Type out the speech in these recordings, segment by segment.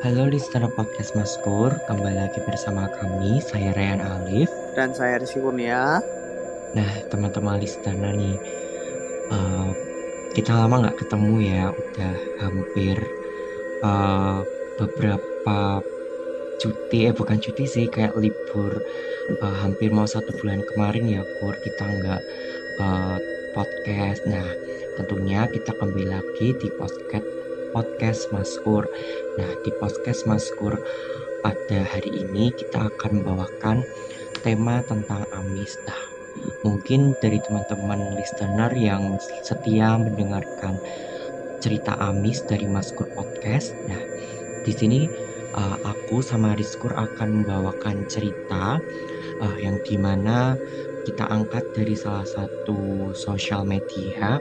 Halo listener podcast Maskur, kembali lagi bersama kami, saya Ryan Alif dan saya Rizky Kurnia. Nah teman-teman listener nih, uh, kita lama nggak ketemu ya, udah hampir uh, beberapa cuti, eh bukan cuti sih, kayak libur uh, hampir mau satu bulan kemarin ya Kur, kita nggak uh, podcast. Nah tentunya kita kembali lagi di podcast podcast Maskur. Nah, di podcast Maskur pada hari ini kita akan membawakan tema tentang amis. Nah, mungkin dari teman-teman listener yang setia mendengarkan cerita amis dari Maskur Podcast. Nah, di sini uh, aku sama Rizkur akan membawakan cerita uh, yang di mana kita angkat dari salah satu sosial media.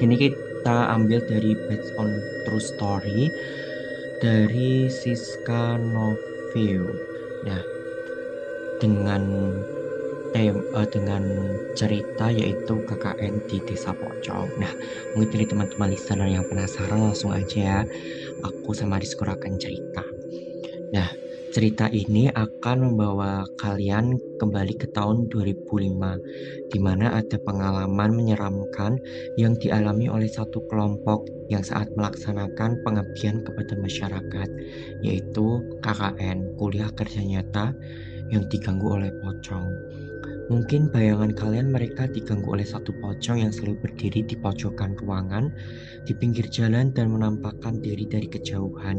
Ini kita kita ambil dari based on true story dari Siska Novio. Nah, dengan tem uh, dengan cerita yaitu KKN di Desa Pocong. Nah, mungkin dari teman-teman listener yang penasaran langsung aja ya. Aku sama Rizkur akan cerita. Nah, Cerita ini akan membawa kalian kembali ke tahun 2005, di mana ada pengalaman menyeramkan yang dialami oleh satu kelompok yang saat melaksanakan pengabdian kepada masyarakat, yaitu KKN, Kuliah Kerja Nyata, yang diganggu oleh pocong. Mungkin bayangan kalian mereka diganggu oleh satu pocong yang selalu berdiri di pojokan ruangan, di pinggir jalan dan menampakkan diri dari kejauhan.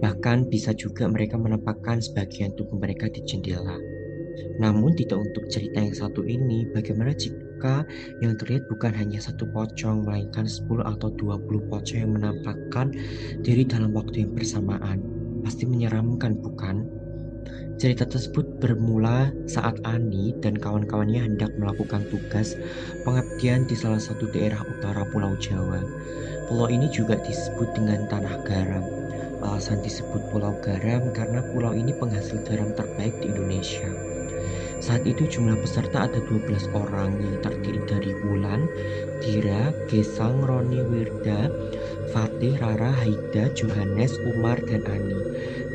Bahkan bisa juga mereka menempatkan sebagian tubuh mereka di jendela. Namun tidak untuk cerita yang satu ini, bagaimana jika yang terlihat bukan hanya satu pocong, melainkan 10 atau 20 pocong yang menampakkan diri dalam waktu yang bersamaan. Pasti menyeramkan, bukan? Cerita tersebut bermula saat Ani dan kawan-kawannya hendak melakukan tugas pengabdian di salah satu daerah utara Pulau Jawa. Pulau ini juga disebut dengan Tanah Garam. Alasan disebut Pulau Garam karena pulau ini penghasil garam terbaik di Indonesia. Saat itu jumlah peserta ada 12 orang yang terdiri dari Wulan, Dira, Gesang, Roni, Wirda, Fatih, Rara, Haida, Johannes, Umar, dan Ani.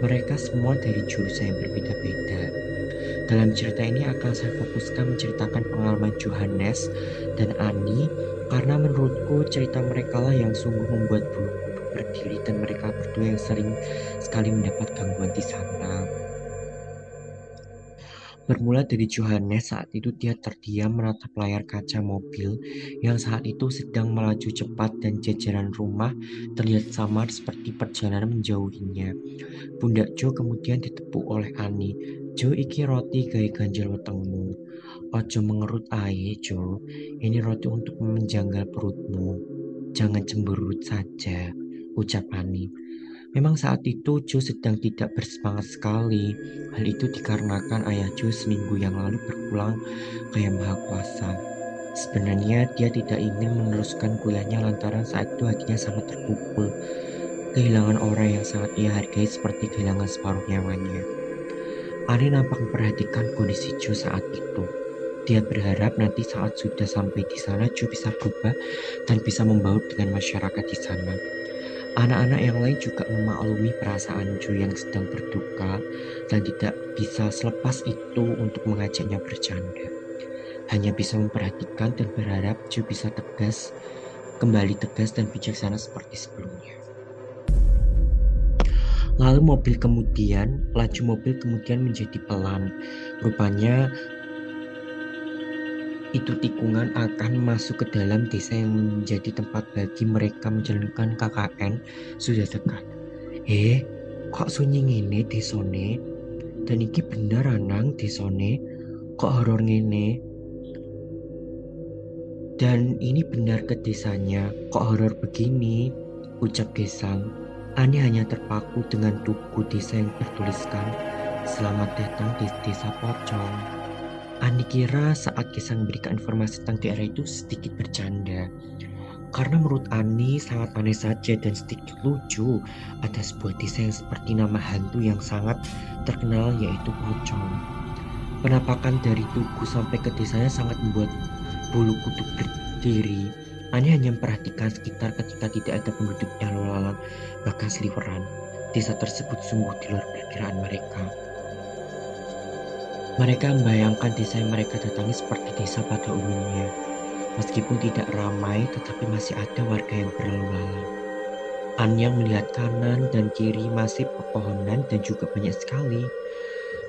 Mereka semua dari jurusan yang berbeda-beda. Dalam cerita ini akan saya fokuskan menceritakan pengalaman Johannes dan Ani karena menurutku cerita mereka lah yang sungguh membuat bulu berdiri dan mereka berdua yang sering sekali mendapat gangguan di sana. Bermula dari Johannes saat itu dia terdiam menatap layar kaca mobil yang saat itu sedang melaju cepat dan jajaran rumah terlihat samar seperti perjalanan menjauhinya. Bunda Jo kemudian ditepuk oleh Ani. Jo iki roti gaya ganjil wetengmu. Ojo mengerut ae Jo, ini roti untuk menjanggal perutmu. Jangan cemberut saja ucap Ani. Memang saat itu Jo sedang tidak bersemangat sekali. Hal itu dikarenakan ayah Jo seminggu yang lalu berpulang ke Yang Maha Kuasa. Sebenarnya dia tidak ingin meneruskan kuliahnya lantaran saat itu hatinya sangat terpukul. Kehilangan orang yang sangat ia hargai seperti kehilangan separuh nyawanya. Ani nampak memperhatikan kondisi Jo saat itu. Dia berharap nanti saat sudah sampai di sana Jo bisa berubah dan bisa membaur dengan masyarakat di sana. Anak-anak yang lain juga memaklumi perasaan Ju yang sedang berduka dan tidak bisa selepas itu untuk mengajaknya bercanda. hanya bisa memperhatikan dan berharap Jo bisa tegas, kembali tegas dan bijaksana seperti sebelumnya. Lalu mobil kemudian, laju mobil kemudian menjadi pelan. Rupanya itu tikungan akan masuk ke dalam desa yang menjadi tempat bagi mereka menjalankan KKN sudah dekat. Eh, kok sunyi ngene desone? Dan iki bener anang desone? Kok horor ngene? Dan ini benar ke desanya, kok horor begini? Ucap Gesang. Ani hanya terpaku dengan tugu desa yang bertuliskan Selamat datang di desa Pocong. Ani kira saat Gesang memberikan informasi tentang daerah itu sedikit bercanda. Karena menurut Ani sangat aneh saja dan sedikit lucu ada sebuah desa yang seperti nama hantu yang sangat terkenal yaitu Pocong. Penampakan dari tugu sampai ke desanya sangat membuat bulu kuduk berdiri. Ani hanya memperhatikan sekitar ketika tidak ada penduduk yang lalang bahkan seliweran. Desa tersebut sungguh di luar perkiraan mereka. Mereka membayangkan desa yang mereka datangi seperti desa pada umumnya. Meskipun tidak ramai, tetapi masih ada warga yang berlalu lalang. Anyang melihat kanan dan kiri masih pepohonan dan juga banyak sekali.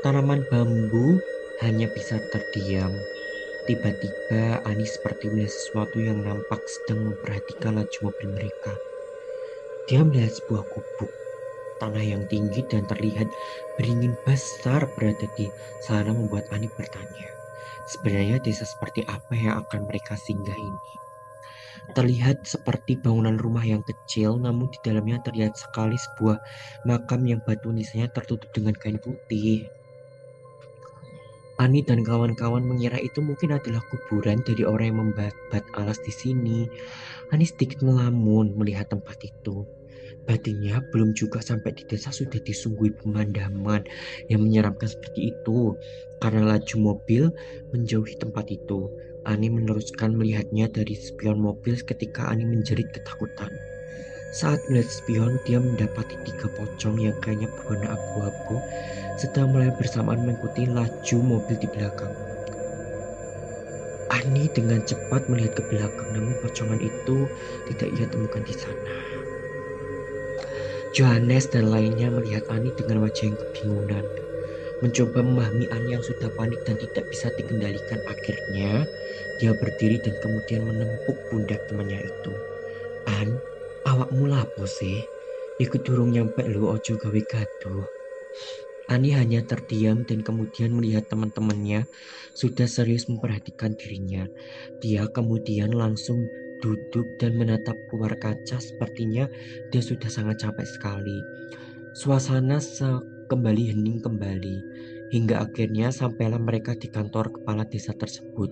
Tanaman bambu hanya bisa terdiam Tiba-tiba Ani seperti melihat sesuatu yang nampak sedang memperhatikan laju mobil mereka. Dia melihat sebuah gubuk tanah yang tinggi dan terlihat beringin besar berada di sana membuat Ani bertanya. Sebenarnya desa seperti apa yang akan mereka singgah ini? Terlihat seperti bangunan rumah yang kecil, namun di dalamnya terlihat sekali sebuah makam yang batu nisannya tertutup dengan kain putih. Ani dan kawan-kawan mengira itu mungkin adalah kuburan dari orang yang membat alas di sini. Ani sedikit melamun melihat tempat itu. Batinnya belum juga sampai di desa sudah disunggui pemandaman yang menyeramkan seperti itu. Karena laju mobil menjauhi tempat itu. Ani meneruskan melihatnya dari spion mobil ketika Ani menjerit ketakutan. Saat melihat spion, dia mendapati tiga pocong yang kayaknya berwarna abu-abu sedang mulai bersamaan mengikuti laju mobil di belakang. Ani dengan cepat melihat ke belakang, namun pocongan itu tidak ia temukan di sana. Johannes dan lainnya melihat Ani dengan wajah yang kebingungan. Mencoba memahami Ani yang sudah panik dan tidak bisa dikendalikan. Akhirnya, dia berdiri dan kemudian menempuk pundak temannya itu. An, Awakmu lapo sih? Ikut durung nyampe lu ojo gawe gaduh. Ani hanya terdiam dan kemudian melihat teman-temannya sudah serius memperhatikan dirinya. Dia kemudian langsung duduk dan menatap keluar kaca sepertinya dia sudah sangat capek sekali. Suasana kembali hening kembali hingga akhirnya sampailah mereka di kantor kepala desa tersebut.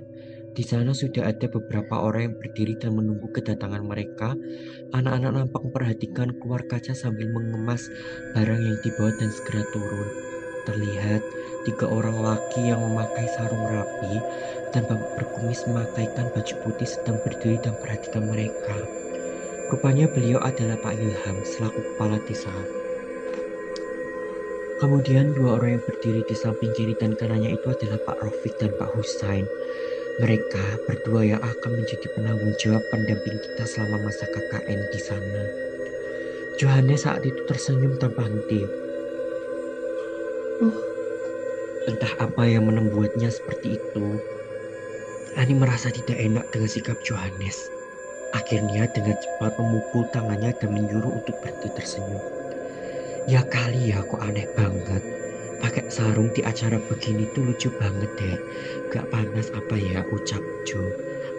Di sana sudah ada beberapa orang yang berdiri dan menunggu kedatangan mereka. Anak-anak nampak memperhatikan keluar kaca sambil mengemas barang yang dibawa dan segera turun. Terlihat tiga orang laki yang memakai sarung rapi dan berkumis memakaikan baju putih sedang berdiri dan perhatikan mereka. Rupanya beliau adalah Pak Ilham selaku kepala desa. Kemudian dua orang yang berdiri di samping kiri dan kanannya itu adalah Pak Rofik dan Pak Husain. Mereka berdua yang akan menjadi penanggung jawab pendamping kita selama masa KKN di sana. Johannes saat itu tersenyum tanpa henti. Uh, entah apa yang membuatnya seperti itu. Ani merasa tidak enak dengan sikap Johannes. Akhirnya dengan cepat memukul tangannya dan menyuruh untuk berhenti tersenyum. Ya kali ya kok aneh banget pakai sarung di acara begini tuh lucu banget deh. Gak panas apa ya ucap Jo.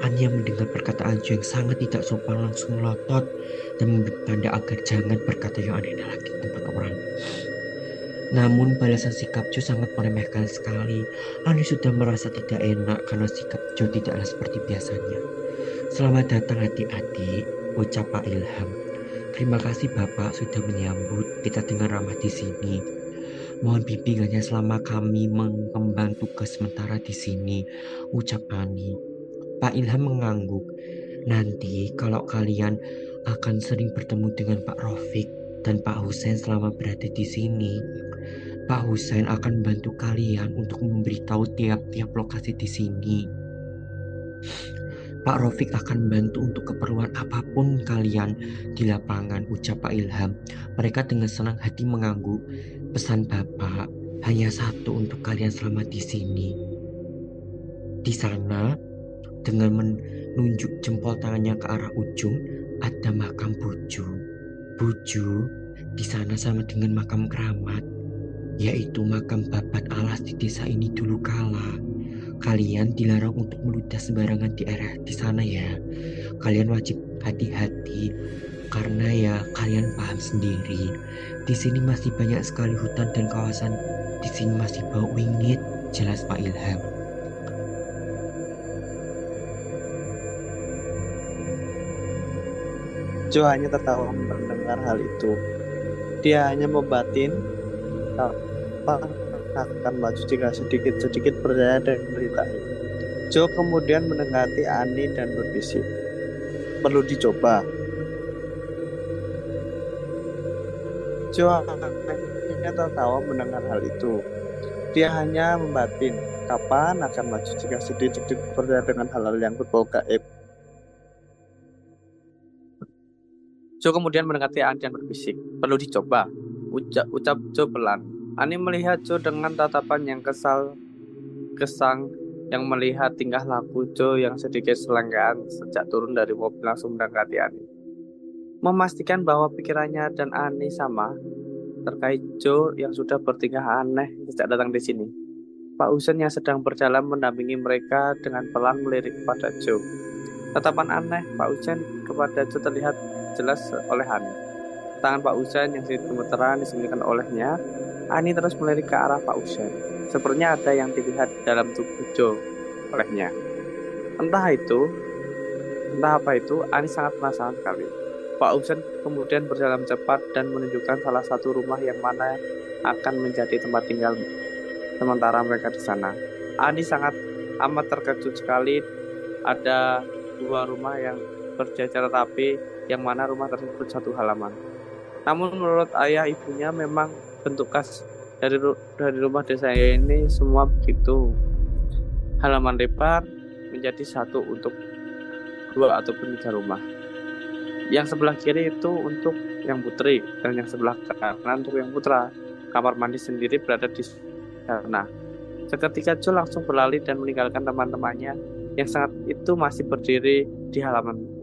Anya mendengar perkataan Jo yang sangat tidak sopan langsung melotot dan memberi tanda agar jangan berkata yang aneh lagi di tempat orang. Namun balasan sikap Jo sangat meremehkan sekali. Ani sudah merasa tidak enak karena sikap Jo tidaklah seperti biasanya. Selamat datang adik-adik, ucap Pak Ilham. Terima kasih Bapak sudah menyambut kita dengan ramah di sini. Mohon bimbingannya selama kami mengemban tugas sementara di sini, ucap Ani. Pak Ilham mengangguk. Nanti kalau kalian akan sering bertemu dengan Pak Rofik dan Pak Husain selama berada di sini, Pak Husain akan membantu kalian untuk memberitahu tiap-tiap lokasi di sini. Pak Rofik akan membantu untuk keperluan apa pun kalian di lapangan, ucap Pak Ilham. Mereka dengan senang hati mengangguk. Pesan Bapak hanya satu untuk kalian selamat di sini. Di sana, dengan menunjuk jempol tangannya ke arah ujung, ada makam Buju. Buju di sana sama dengan makam keramat, yaitu makam babat alas di desa ini dulu kala. Kalian dilarang untuk meludah sembarangan di area di sana ya. Kalian wajib hati-hati karena ya kalian paham sendiri. Di sini masih banyak sekali hutan dan kawasan di sini masih bau wingit, jelas Pak Ilham. Jo hanya tertawa mendengar hal itu. Dia hanya membatin apa akan maju jika sedikit-sedikit percaya dengan berita ini. Jo kemudian mendekati Ani dan berbisik. Perlu dicoba. Jo hanya tertawa mendengar hal itu. Dia hanya membatin kapan akan maju jika sedikit-sedikit percaya dengan hal-hal yang berbau gaib. Jo kemudian mendekati Ani dan berbisik. Perlu dicoba. Ucap, ucap Jo pelan. Ani melihat Jo dengan tatapan yang kesal, kesang, yang melihat tingkah laku Jo yang sedikit selenggaan sejak turun dari mobil langsung mendekati Ani. Memastikan bahwa pikirannya dan Ani sama terkait Jo yang sudah bertingkah aneh sejak datang di sini. Pak Usen yang sedang berjalan mendampingi mereka dengan pelan melirik kepada Jo. Tatapan aneh Pak Usen kepada Jo terlihat jelas oleh Ani. Tangan Pak Usen yang sedikit gemeteran disembunyikan olehnya. Ani terus melirik ke arah Pak Usen. Sepertinya ada yang dilihat dalam tubuh Jo olehnya. Entah itu, entah apa itu, Ani sangat penasaran sekali. Pak Usen kemudian berjalan cepat dan menunjukkan salah satu rumah yang mana akan menjadi tempat tinggal sementara mereka di sana. Ani sangat amat terkejut sekali ada dua rumah yang berjajar rapi yang mana rumah tersebut satu halaman. Namun menurut ayah ibunya memang bentuk khas dari dari rumah desa ini semua begitu. Halaman lebar menjadi satu untuk dua ataupun tiga rumah. Yang sebelah kiri itu untuk yang putri dan yang sebelah kanan untuk yang putra. Kamar mandi sendiri berada di sana. Seketika Jo langsung berlari dan meninggalkan teman-temannya yang sangat itu masih berdiri di halaman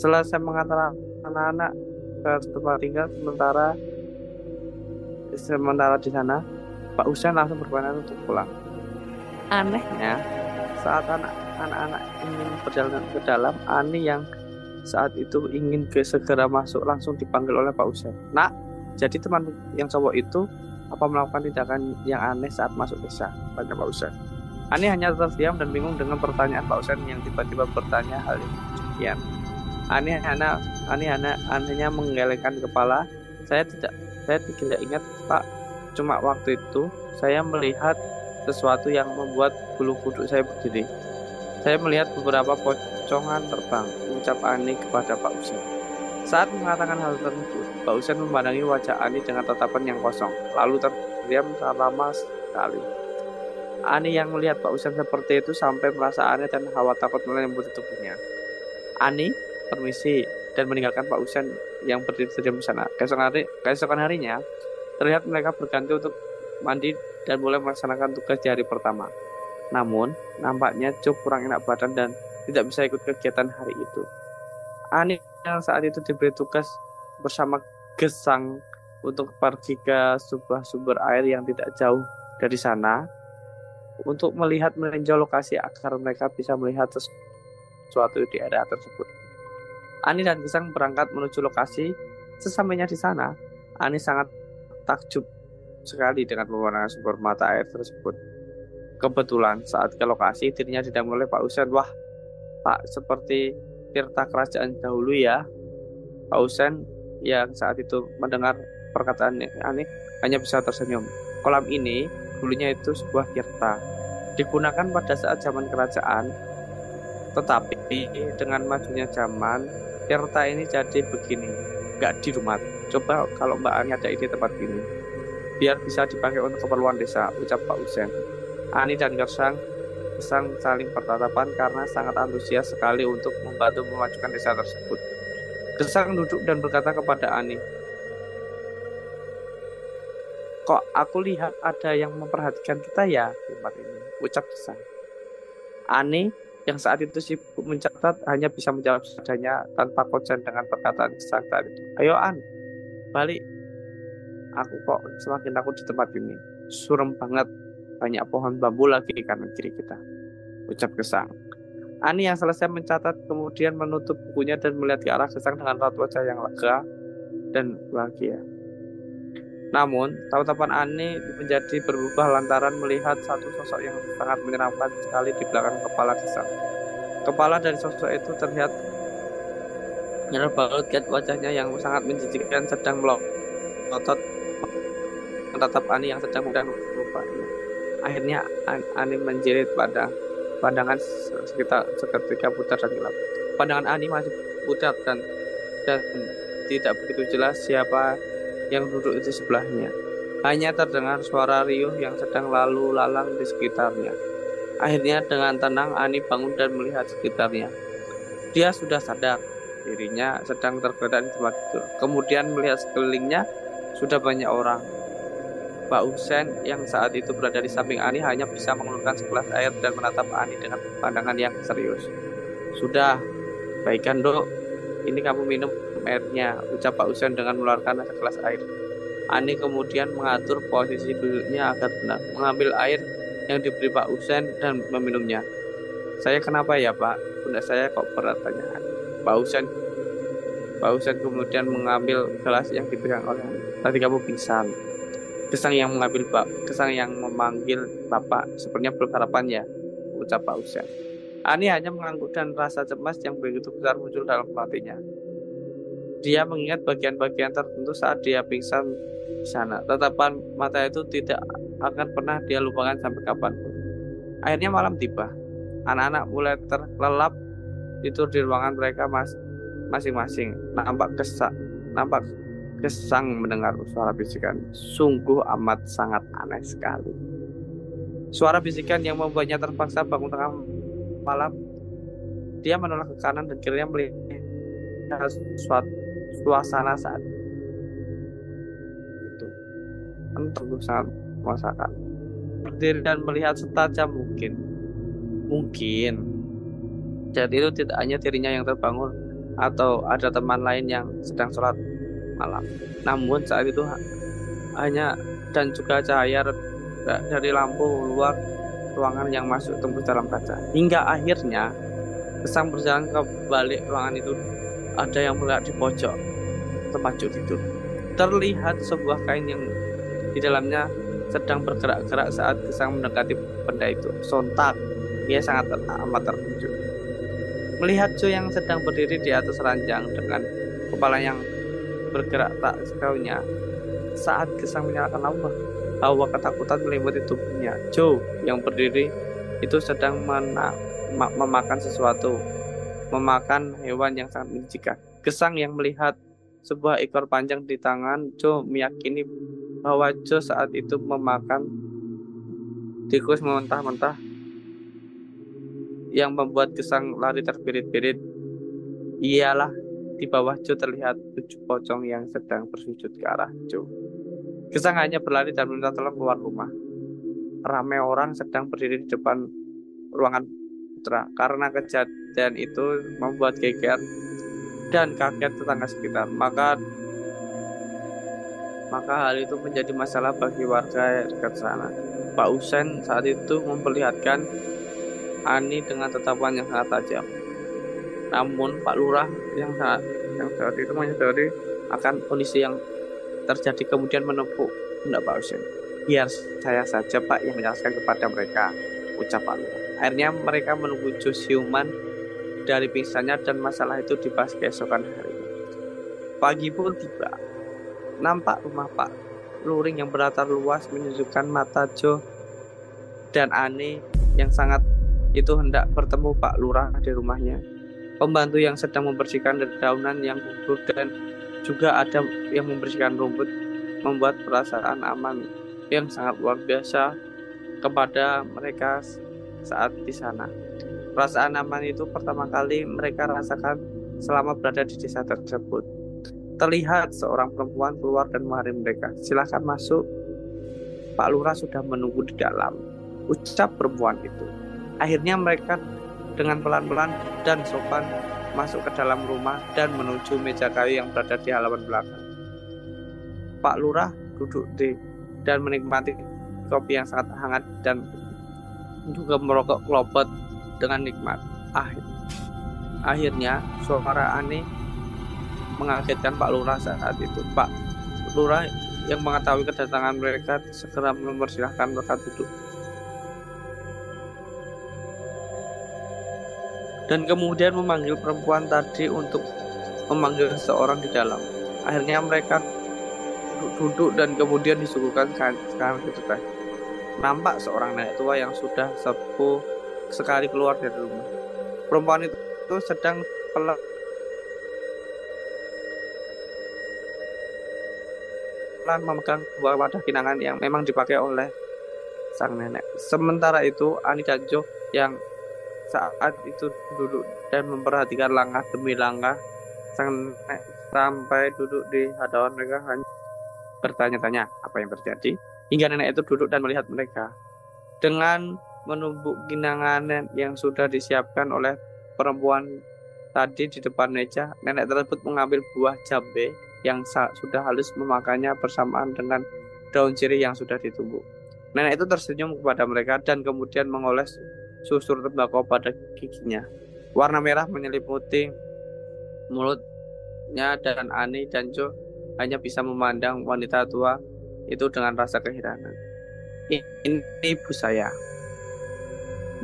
selesai mengantar anak-anak ke tempat tinggal sementara sementara di sana Pak Usen langsung berkenan untuk pulang. Anehnya saat anak-anak ingin berjalan ke dalam Ani yang saat itu ingin ke segera masuk langsung dipanggil oleh Pak Usen nak jadi teman yang cowok itu apa melakukan tindakan yang aneh saat masuk desa? Tanya Pak Usen Ani hanya terdiam dan bingung dengan pertanyaan Pak Usen yang tiba-tiba bertanya hal yang demikian aneh anak aneh anak anehnya menggelengkan kepala. Saya tidak saya tidak ingat pak. Cuma waktu itu saya melihat sesuatu yang membuat bulu kuduk saya berdiri. Saya melihat beberapa pocongan terbang ucap Ani kepada Pak Usen saat mengatakan hal tersebut Pak Usen memandangi wajah Ani dengan tatapan yang kosong. Lalu terdiam lama sekali. Ani yang melihat Pak Usen seperti itu sampai merasa aneh dan hawa takut menyebut tubuhnya. Ani, permisi dan meninggalkan Pak Usen yang berdiri di sana. Keesokan hari, keesokan harinya terlihat mereka berganti untuk mandi dan mulai melaksanakan tugas di hari pertama. Namun, nampaknya Cuk kurang enak badan dan tidak bisa ikut kegiatan hari itu. Ani yang saat itu diberi tugas bersama Gesang untuk pergi ke sebuah sumber air yang tidak jauh dari sana untuk melihat meninjau lokasi agar mereka bisa melihat sesuatu di area tersebut. Ani dan Gesang berangkat menuju lokasi. Sesampainya di sana, Ani sangat takjub sekali dengan pemandangan sumber mata air tersebut. Kebetulan saat ke lokasi dirinya didampingi oleh Pak Usen. Wah, Pak seperti tirta kerajaan dahulu ya. Pak Usen yang saat itu mendengar perkataan Ani hanya bisa tersenyum. Kolam ini dulunya itu sebuah tirta. Digunakan pada saat zaman kerajaan, tetapi dengan majunya zaman Tirta ini jadi begini, nggak di rumah. Coba kalau Mbak Ani ada ide tempat ini, biar bisa dipakai untuk keperluan desa, ucap Pak Usen. Ani dan Gersang Gesang saling bertatapan karena sangat antusias sekali untuk membantu memajukan desa tersebut. Gesang duduk dan berkata kepada Ani, Kok aku lihat ada yang memperhatikan kita ya tempat ini, ucap Gesang. Ani yang saat itu sibuk mencatat hanya bisa menjawab seadanya tanpa konsen dengan perkataan Gesang tadi. Ayo An, balik. Aku kok semakin takut di tempat ini. Surem banget, banyak pohon bambu lagi di kanan kiri kita. Ucap Gesang. Ani yang selesai mencatat kemudian menutup bukunya dan melihat ke arah Gesang dengan raut wajah yang lega dan bahagia. Namun, tatapan Ani menjadi berubah lantaran melihat satu sosok yang sangat menyeramkan sekali di belakang kepala Gesang. Kepala dari sosok itu terlihat balut lihat wajahnya yang sangat menjijikkan sedang melotot menatap Ani yang sedang mudah lupa. Akhirnya Ani menjerit pada pandangan sekitar seketika putar dan gelap. Pandangan Ani masih putar dan dan tidak begitu jelas siapa yang duduk di sebelahnya. Hanya terdengar suara riuh yang sedang lalu lalang di sekitarnya. Akhirnya dengan tenang Ani bangun dan melihat sekitarnya. Dia sudah sadar dirinya sedang tergeletak di tempat tidur. Kemudian melihat sekelilingnya sudah banyak orang. Pak Husen yang saat itu berada di samping Ani hanya bisa mengeluarkan segelas air dan menatap Ani dengan pandangan yang serius. Sudah, baikkan dok, ini kamu minum airnya, ucap Pak Husen dengan mengeluarkan segelas air. Ani kemudian mengatur posisi duduknya agar benar, mengambil air yang diberi Pak Husen dan meminumnya. Saya kenapa ya Pak? Bunda saya kok berat tanya Pak Husen Pak Husen kemudian mengambil gelas yang dipegang oleh Ani. Tadi kamu pingsan. Kesang yang mengambil Pak, kesang yang memanggil Bapak, sepertinya berharapan ya, ucap Pak Husen. Ani hanya mengangguk dan rasa cemas yang begitu besar muncul dalam hatinya. Dia mengingat bagian-bagian tertentu saat dia pingsan di sana. Tatapan mata itu tidak akan pernah dia lupakan sampai kapan pun. Akhirnya malam tiba. Anak-anak mulai terlelap tidur di ruangan mereka masing-masing. Nampak kesak, nampak Gesang mendengar suara bisikan. Sungguh amat sangat aneh sekali. Suara bisikan yang membuatnya terpaksa bangun tengah malam. Dia menolak ke kanan dan kirinya melihat suatu suasana saat itu. Tentu sangat masakan. Berdiri dan melihat setajam mungkin. Mungkin. Jadi itu tidak hanya dirinya yang terbangun atau ada teman lain yang sedang sholat malam. Namun saat itu hanya dan juga cahaya dari lampu luar ruangan yang masuk tembus dalam kaca. Hingga akhirnya kesang berjalan ke balik ruangan itu ada yang melihat di pojok tempat itu. Terlihat sebuah kain yang di dalamnya sedang bergerak-gerak saat kesang mendekati benda itu. Sontak, ia sangat amat terkejut. Melihat Jo yang sedang berdiri di atas ranjang dengan kepala yang bergerak tak sekaunya. Saat Gesang menyalakan lampu, hawa ketakutan meliputi tubuhnya. Joe yang berdiri itu sedang memakan sesuatu, memakan hewan yang sangat menjijikan. Gesang yang melihat sebuah ekor panjang di tangan Joe meyakini bahwa Joe saat itu memakan tikus mentah-mentah yang membuat Gesang lari terbirit-birit. Ialah di bawah Joe terlihat tujuh pocong yang sedang bersujud ke arah Joe. Gesang hanya berlari dan meminta tolong keluar rumah. Ramai orang sedang berdiri di depan ruangan putra karena kejadian itu membuat geger dan kaget tetangga sekitar. Maka maka hal itu menjadi masalah bagi warga dekat sana. Pak Usen saat itu memperlihatkan Ani dengan tatapan yang sangat tajam. Namun Pak Lurah yang saat yang saat itu menyadari akan kondisi yang terjadi kemudian menepuk tidak Pak Husin. Biar saya saja Pak yang menjelaskan kepada mereka, ucap Pak Lurah. Akhirnya mereka menunggu Josiuman dari pingsannya dan masalah itu dibahas keesokan hari. Pagi pun tiba. Nampak rumah Pak Luring yang berlatar luas menunjukkan mata Jo dan Ani yang sangat itu hendak bertemu Pak Lurah di rumahnya pembantu yang sedang membersihkan dedaunan yang gugur dan juga ada yang membersihkan rumput membuat perasaan aman yang sangat luar biasa kepada mereka saat di sana. Perasaan aman itu pertama kali mereka rasakan selama berada di desa tersebut. Terlihat seorang perempuan keluar dan menghari mereka. Silahkan masuk. Pak Lurah sudah menunggu di dalam. Ucap perempuan itu. Akhirnya mereka dengan pelan-pelan dan sopan masuk ke dalam rumah dan menuju meja kayu yang berada di halaman belakang. Pak Lurah duduk di dan menikmati kopi yang sangat hangat dan juga merokok kelopet dengan nikmat. Akhir, akhirnya suara aneh mengagetkan Pak Lurah saat itu. Pak Lurah yang mengetahui kedatangan mereka segera mempersilahkan mereka duduk. Dan kemudian memanggil perempuan tadi untuk memanggil seseorang di dalam. Akhirnya mereka duduk dan kemudian disuguhkan sekarang kan nampak seorang nenek tua yang sudah sepuh sekali keluar dari rumah. Perempuan itu, sedang pelan. Memegang buah wadah kinangan yang memang dipakai oleh sang nenek. Sementara itu Ani dan Jo yang saat itu duduk dan memperhatikan langkah demi langkah sang nenek sampai duduk di hadapan mereka hanya bertanya-tanya apa yang terjadi, hingga nenek itu duduk dan melihat mereka. Dengan menumbuk ginangan yang sudah disiapkan oleh perempuan tadi di depan meja, nenek tersebut mengambil buah jambe yang sudah halus memakannya bersamaan dengan daun sirih yang sudah ditumbuk. Nenek itu tersenyum kepada mereka dan kemudian mengoles susur tembakau pada giginya. Warna merah menyelimuti mulutnya dan Ani dan Jo hanya bisa memandang wanita tua itu dengan rasa keheranan. Ini ibu saya,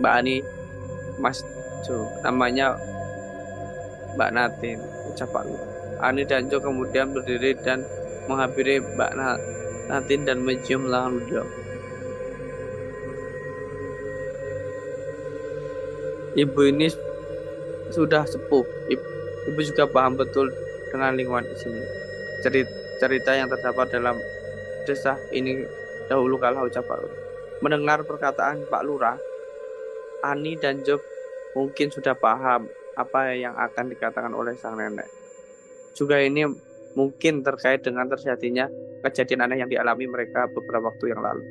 Mbak Ani Mas Jo, namanya Mbak Natin, ucap Pak Ani dan Jo kemudian berdiri dan menghampiri Mbak Natin dan mencium lengan beliau. Ibu ini sudah sepuh. Ibu juga paham betul dengan lingkungan di sini cerita yang terdapat dalam desa ini dahulu kala ucap Pak Lurah. Mendengar perkataan Pak Lurah, Ani dan Job mungkin sudah paham apa yang akan dikatakan oleh sang nenek. Juga ini mungkin terkait dengan terjadinya kejadian aneh yang dialami mereka beberapa waktu yang lalu.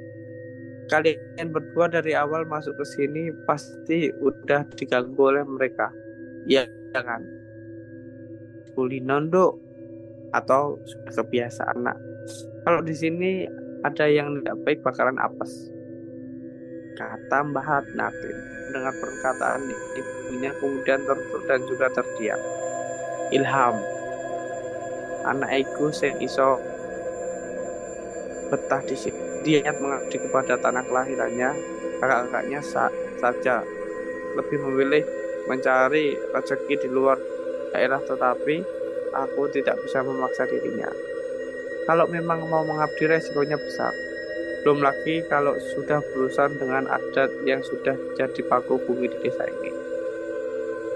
Kalian berdua dari awal masuk ke sini pasti udah diganggu oleh mereka. Ya, jangan. Kulinondo atau sudah kebiasaan nak kalau di sini ada yang tidak baik bakalan apes. Kata Mbah Natin mendengar perkataan ibunya kemudian tertutup dan juga terdiam. Ilham anak iku sen iso betah di sini. Dia ingat mengabdi kepada tanah kelahirannya kakak-kakaknya sa saja. Lebih memilih mencari rezeki di luar daerah tetapi aku tidak bisa memaksa dirinya. Kalau memang mau mengabdi resikonya besar. Belum lagi kalau sudah berurusan dengan adat yang sudah jadi paku bumi di desa ini.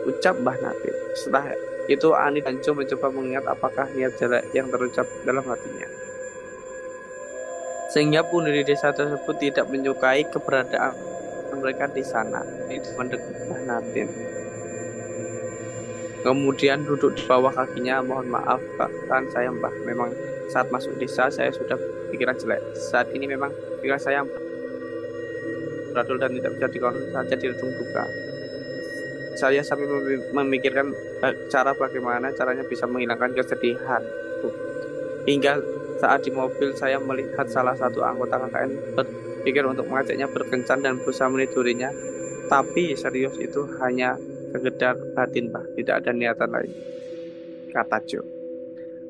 Ucap Mbah Nabi. Setelah itu Ani dan Jo mencoba mengingat apakah niat jelek yang terucap dalam hatinya. Sehingga penduduk desa tersebut tidak menyukai keberadaan mereka di sana. Itu mendekat Mbah Natin kemudian duduk di bawah kakinya mohon maaf kan saya mbah memang saat masuk desa saya sudah pikiran jelek. Saat ini memang pikiran saya beradul dan tidak bisa dikontrol saja di ujung duka. Saya sampai memikirkan cara bagaimana caranya bisa menghilangkan kesedihan. Hingga saat di mobil saya melihat salah satu anggota KKN berpikir untuk mengajaknya berkencan dan berusaha menidurinya. Tapi serius itu hanya sekedar batin pak. Tidak ada niatan lain. Kata Jo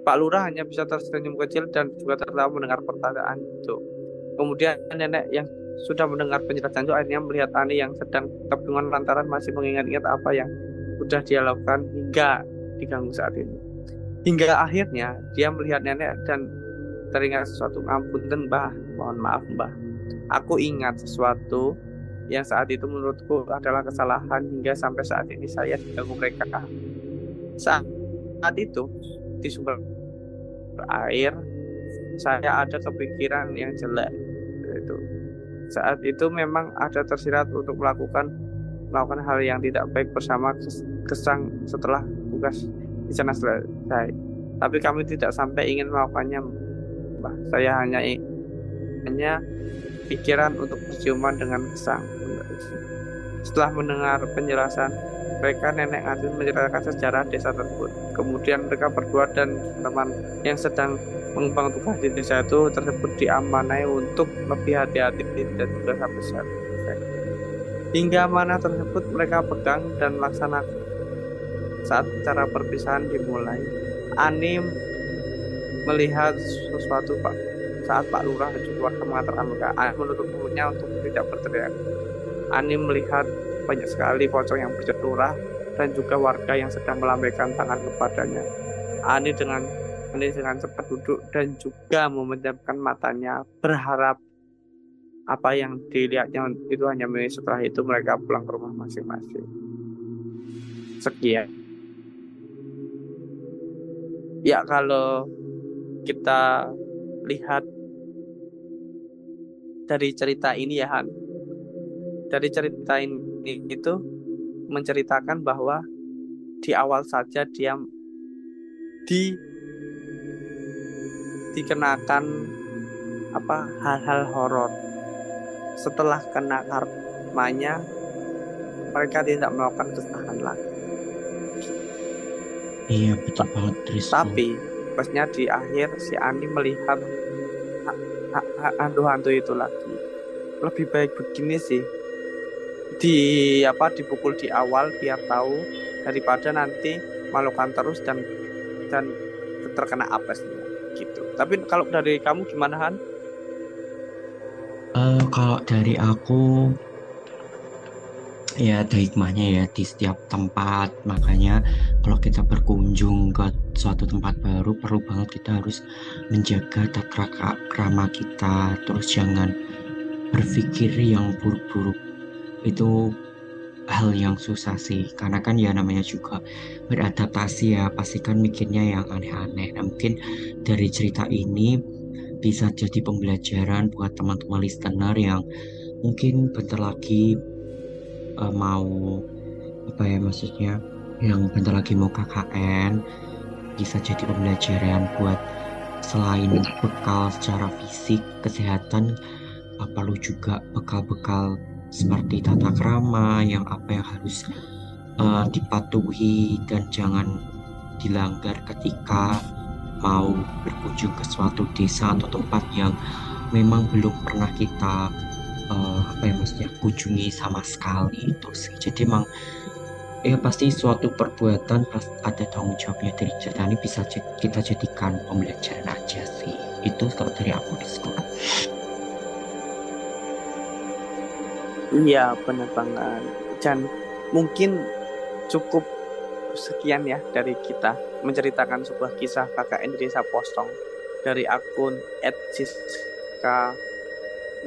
Pak Lurah hanya bisa tersenyum kecil dan juga tertawa mendengar pertanyaan itu. Kemudian nenek yang sudah mendengar penjelasan Jo akhirnya melihat Ani yang sedang kebingungan lantaran masih mengingat-ingat apa yang sudah dia lakukan hingga diganggu saat ini. Hingga akhirnya dia melihat nenek dan teringat sesuatu. Ampun dan mbah. Mohon maaf mbah. Aku ingat sesuatu yang saat itu menurutku adalah kesalahan hingga sampai saat ini saya diganggu mereka. Saat itu di sumber air saya ada kepikiran yang jelek itu saat itu memang ada tersirat untuk melakukan melakukan hal yang tidak baik bersama kesang setelah tugas di sana selesai. Tapi kami tidak sampai ingin melakukannya. Mbah. Saya hanya hanya pikiran untuk berciuman dengan kesang. Setelah mendengar penjelasan, mereka nenek Adin menceritakan sejarah desa tersebut. Kemudian mereka berdua dan teman yang sedang mengembang tugas di desa itu tersebut diamanai untuk lebih hati-hati dan juga besar. Hingga mana tersebut mereka pegang dan laksanakan. Saat cara perpisahan dimulai, Ani melihat sesuatu Pak saat Pak Lurah dan keluarga mengatakan mereka Ani menutup mulutnya untuk tidak berteriak. Ani melihat banyak sekali pocong yang berjatuh dan juga warga yang sedang melambaikan tangan kepadanya. Ani dengan Ani dengan cepat duduk dan juga memejamkan matanya berharap apa yang dilihatnya itu hanya milik setelah itu mereka pulang ke rumah masing-masing. Sekian. Ya kalau kita lihat dari cerita ini ya Han. Dari cerita ini itu menceritakan bahwa di awal saja dia di dikenakan apa hal-hal horor setelah kena karmanya mereka tidak melakukan kesalahan lagi. Iya betul banget Tristan. Tapi pasnya di akhir si Ani melihat hantu-hantu itu lagi. Lebih baik begini sih di apa dipukul di awal biar tahu daripada nanti melakukan terus dan dan terkena apesnya gitu. Tapi kalau dari kamu gimana Han? Uh, kalau dari aku ya ada hikmahnya ya di setiap tempat makanya kalau kita berkunjung ke suatu tempat baru perlu banget kita harus menjaga tata krama kita terus jangan berpikir yang buruk-buruk itu hal yang susah sih karena kan ya namanya juga beradaptasi ya pastikan mikirnya yang aneh-aneh. Nah mungkin dari cerita ini bisa jadi pembelajaran buat teman-teman listener yang mungkin bentar lagi uh, mau apa ya maksudnya yang bentar lagi mau KKN bisa jadi pembelajaran buat selain bekal secara fisik kesehatan perlu juga bekal-bekal seperti tata krama yang apa yang harus uh, dipatuhi dan jangan dilanggar ketika mau berkunjung ke suatu desa atau tempat yang memang belum pernah kita uh, apa ya maksudnya kunjungi sama sekali itu sih. Jadi emang ya pasti suatu perbuatan ada tanggung jawabnya dari cerita ini bisa kita jadikan pembelajaran aja sih. Itu kalau dari aku di sekolah iya benar banget dan mungkin cukup sekian ya dari kita menceritakan sebuah kisah KKN di desa Postong dari akun @siska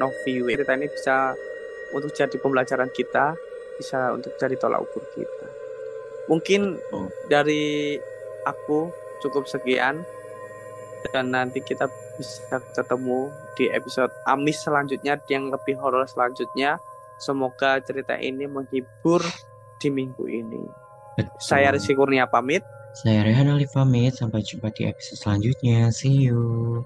Noviwe. Cerita ini bisa untuk jadi pembelajaran kita, bisa untuk jadi tolak ukur kita. Mungkin oh. dari aku cukup sekian dan nanti kita bisa ketemu di episode Amis selanjutnya yang lebih horor selanjutnya. Semoga cerita ini menghibur di minggu ini. Betul. Saya Rizky Kurnia pamit. Saya Rehan Ali pamit. Sampai jumpa di episode selanjutnya. See you.